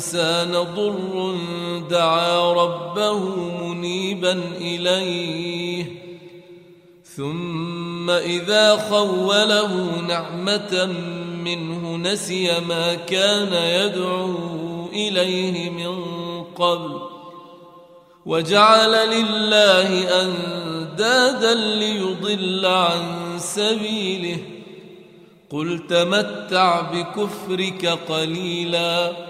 الانسان ضر دعا ربه منيبا إليه. ثم إذا خوله نعمة منه نسي ما كان يدعو إليه من قبل. وجعل لله أندادا ليضل عن سبيله. قل تمتع بكفرك قليلا.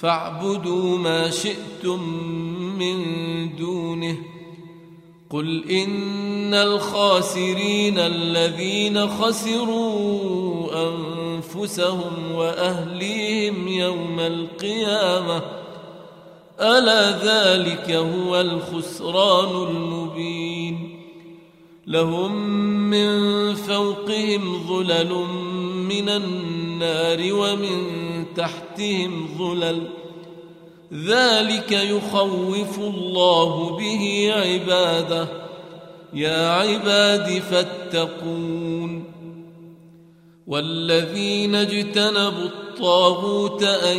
فاعبدوا ما شئتم من دونه قل إن الخاسرين الذين خسروا أنفسهم وأهليهم يوم القيامة ألا ذلك هو الخسران المبين لهم من فوقهم ظلل من النار ومن تحتهم ظلل ذلك يخوف الله به عباده يا عباد فاتقون والذين اجتنبوا الطاغوت أن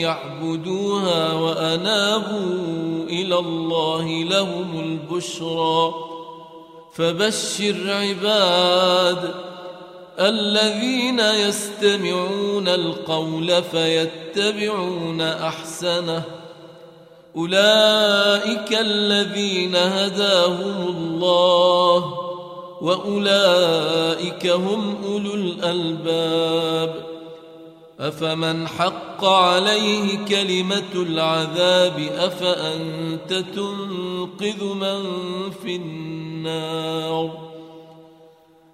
يعبدوها وأنابوا إلى الله لهم البشرى فبشر عباد الذين يستمعون القول فيتبعون أحسنه. أولئك الذين هداهم الله وأولئك هم أولو الألباب. أفمن حق عليه كلمة العذاب أفأنت تنقذ من في النار؟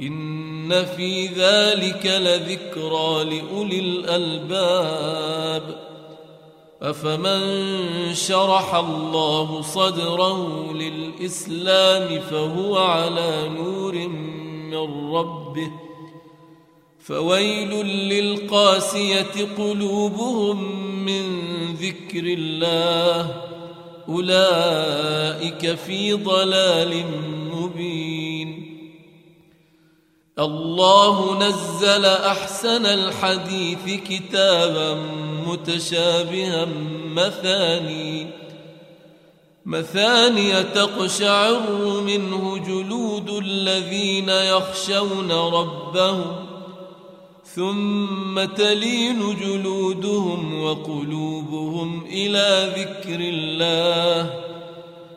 إن في ذلك لذكرى لأولي الألباب. أفمن شرح الله صدره للإسلام فهو على نور من ربه. فويل للقاسية قلوبهم من ذكر الله. أولئك في ضلال مبين. الله نزل أحسن الحديث كتابا متشابها مثاني مثاني تقشعر منه جلود الذين يخشون ربهم ثم تلين جلودهم وقلوبهم إلى ذكر الله.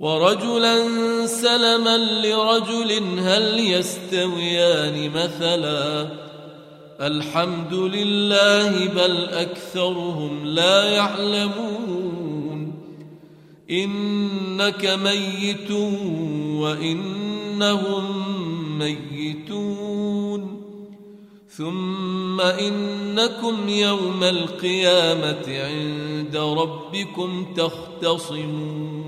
ورجلا سلما لرجل هل يستويان مثلا؟ الحمد لله بل أكثرهم لا يعلمون. إنك ميت وإنهم ميتون. ثم إنكم يوم القيامة عند ربكم تختصمون.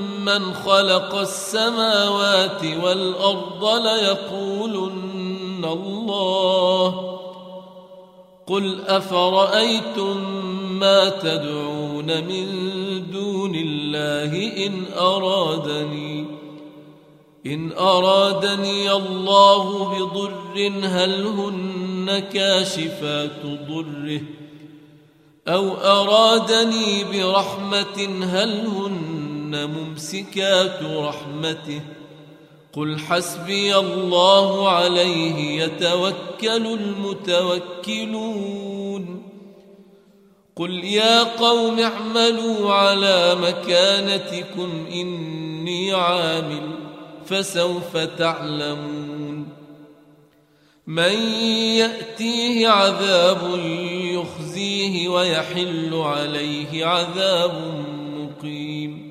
من خلق السماوات والأرض ليقولن الله. قل أفرأيتم ما تدعون من دون الله إن أرادني إن أرادني الله بضر هل هن كاشفات ضره؟ أو أرادني برحمة هل هن ممسكات رحمته. قل حسبي الله عليه يتوكل المتوكلون. قل يا قوم اعملوا على مكانتكم إني عامل فسوف تعلمون. من يأتيه عذاب يخزيه ويحل عليه عذاب مقيم.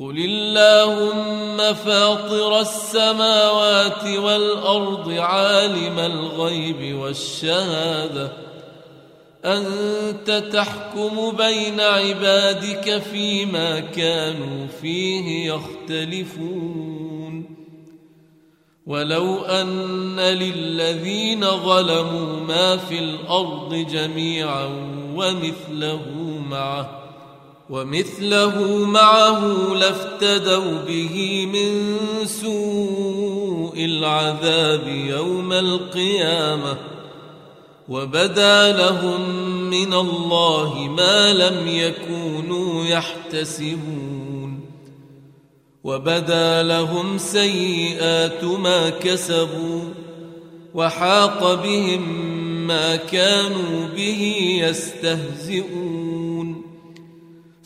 قل اللهم فاطر السماوات والارض عالم الغيب والشهاده أنت تحكم بين عبادك فيما كانوا فيه يختلفون ولو أن للذين ظلموا ما في الأرض جميعا ومثله معه ومثله معه لافتدوا به من سوء العذاب يوم القيامة وبدا لهم من الله ما لم يكونوا يحتسبون وبدا لهم سيئات ما كسبوا وحاق بهم ما كانوا به يستهزئون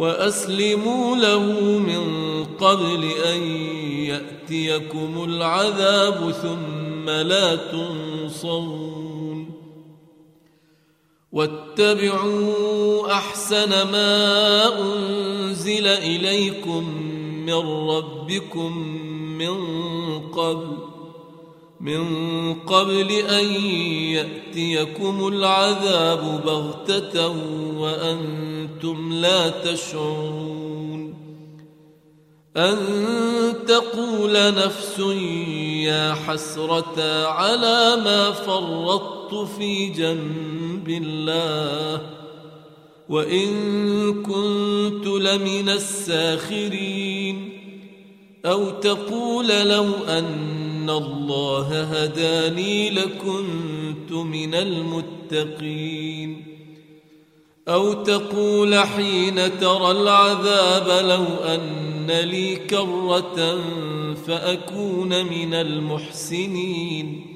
وأسلموا له من قبل أن يأتيكم العذاب ثم لا تنصرون واتبعوا أحسن ما أنزل إليكم من ربكم من قبل من قبل أن يأتيكم العذاب بغتة وأنتم لا تشعرون أن تقول نفس يا حسرة على ما فرطت في جنب بالله وإن كنت لمن الساخرين أو تقول لو أن الله هداني لكنت من المتقين. أو تقول حين ترى العذاب لو أن لي كرة فأكون من المحسنين.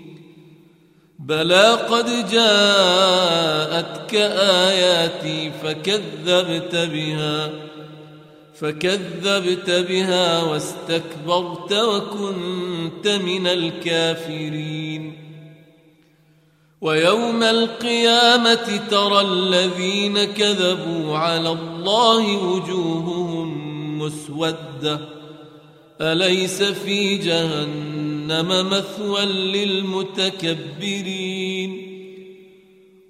بلى قد جاءتك آياتي فكذبت بها. فكذبت بها واستكبرت وكنت من الكافرين. ويوم القيامة ترى الذين كذبوا على الله وجوههم مسودة. أليس في جهنم مثوى للمتكبرين؟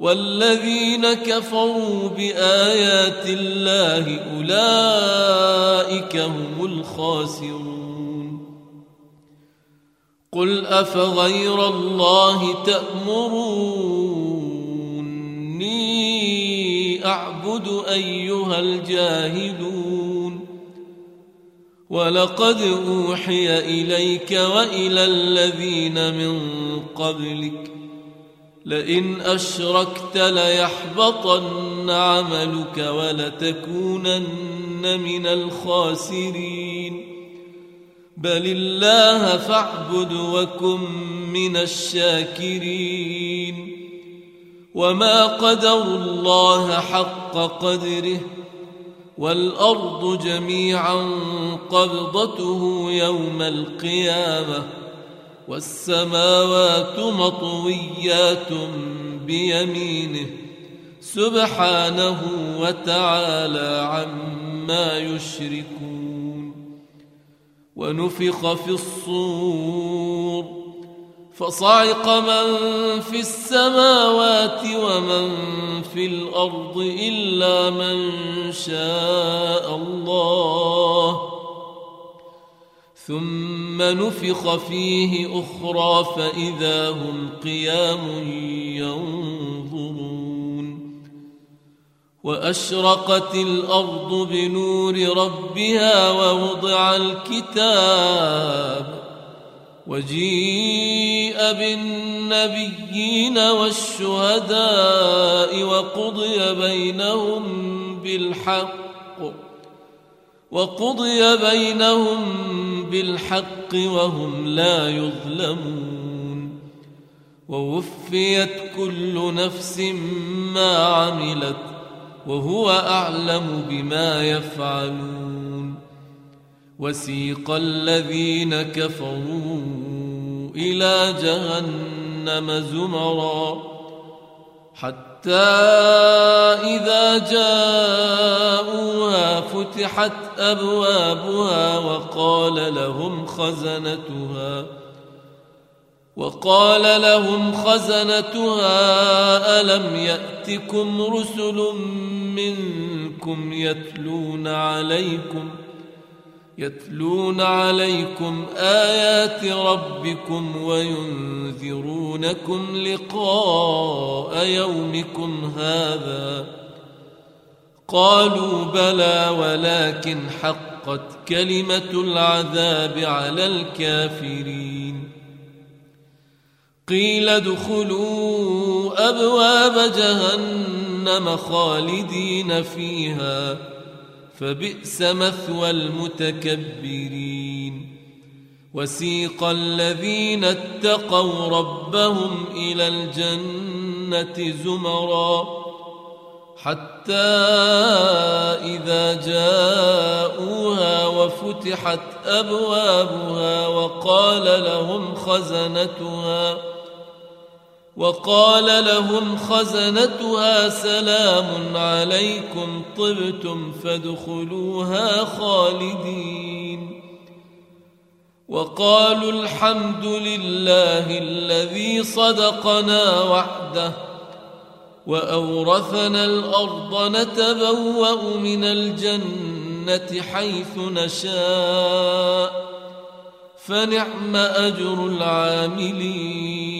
والذين كفروا بآيات الله أولئك هم الخاسرون. قل أفغير الله تأمروني أعبد أيها الجاهلون. ولقد أوحي إليك وإلى الذين من قبلك لئن أشركت ليحبطن عملك ولتكونن من الخاسرين. بل الله فاعبد وكن من الشاكرين. وما قدر الله حق قدره والأرض جميعا قبضته يوم القيامة. والسماوات مطويات بيمينه سبحانه وتعالى عما يشركون ونفخ في الصور فصعق من في السماوات ومن في الأرض إلا من شاء الله ثم نفخ فيه أخرى فإذا هم قيام ينظرون وأشرقت الأرض بنور ربها ووضع الكتاب وجيء بالنبيين والشهداء وقضي بينهم بالحق وقضي بينهم بالحق وهم لا يظلمون ووفيت كل نفس ما عملت وهو أعلم بما يفعلون وسيق الذين كفروا إلى جهنم زمرا حتى إذا جاءوها فتحت أبوابها وقال لهم خزنتها وقال لهم خزنتها ألم يأتكم رسل منكم يتلون عليكم؟ يتلون عليكم آيات ربكم وينذرونكم لقاء يومكم هذا. قالوا بلى ولكن حقت كلمة العذاب على الكافرين. قيل ادخلوا أبواب جهنم خالدين فيها. فبئس مثوى المتكبرين. وسيق الذين اتقوا ربهم إلى الجنة زمرا حتى إذا جاءوها وفتحت أبوابها وقال لهم خزنتها وقال لهم خزنتها سلام عليكم طبتم فادخلوها خالدين. وقالوا الحمد لله الذي صدقنا وعده وأورثنا الأرض نتبوأ من الجنة حيث نشاء فنعم أجر العاملين.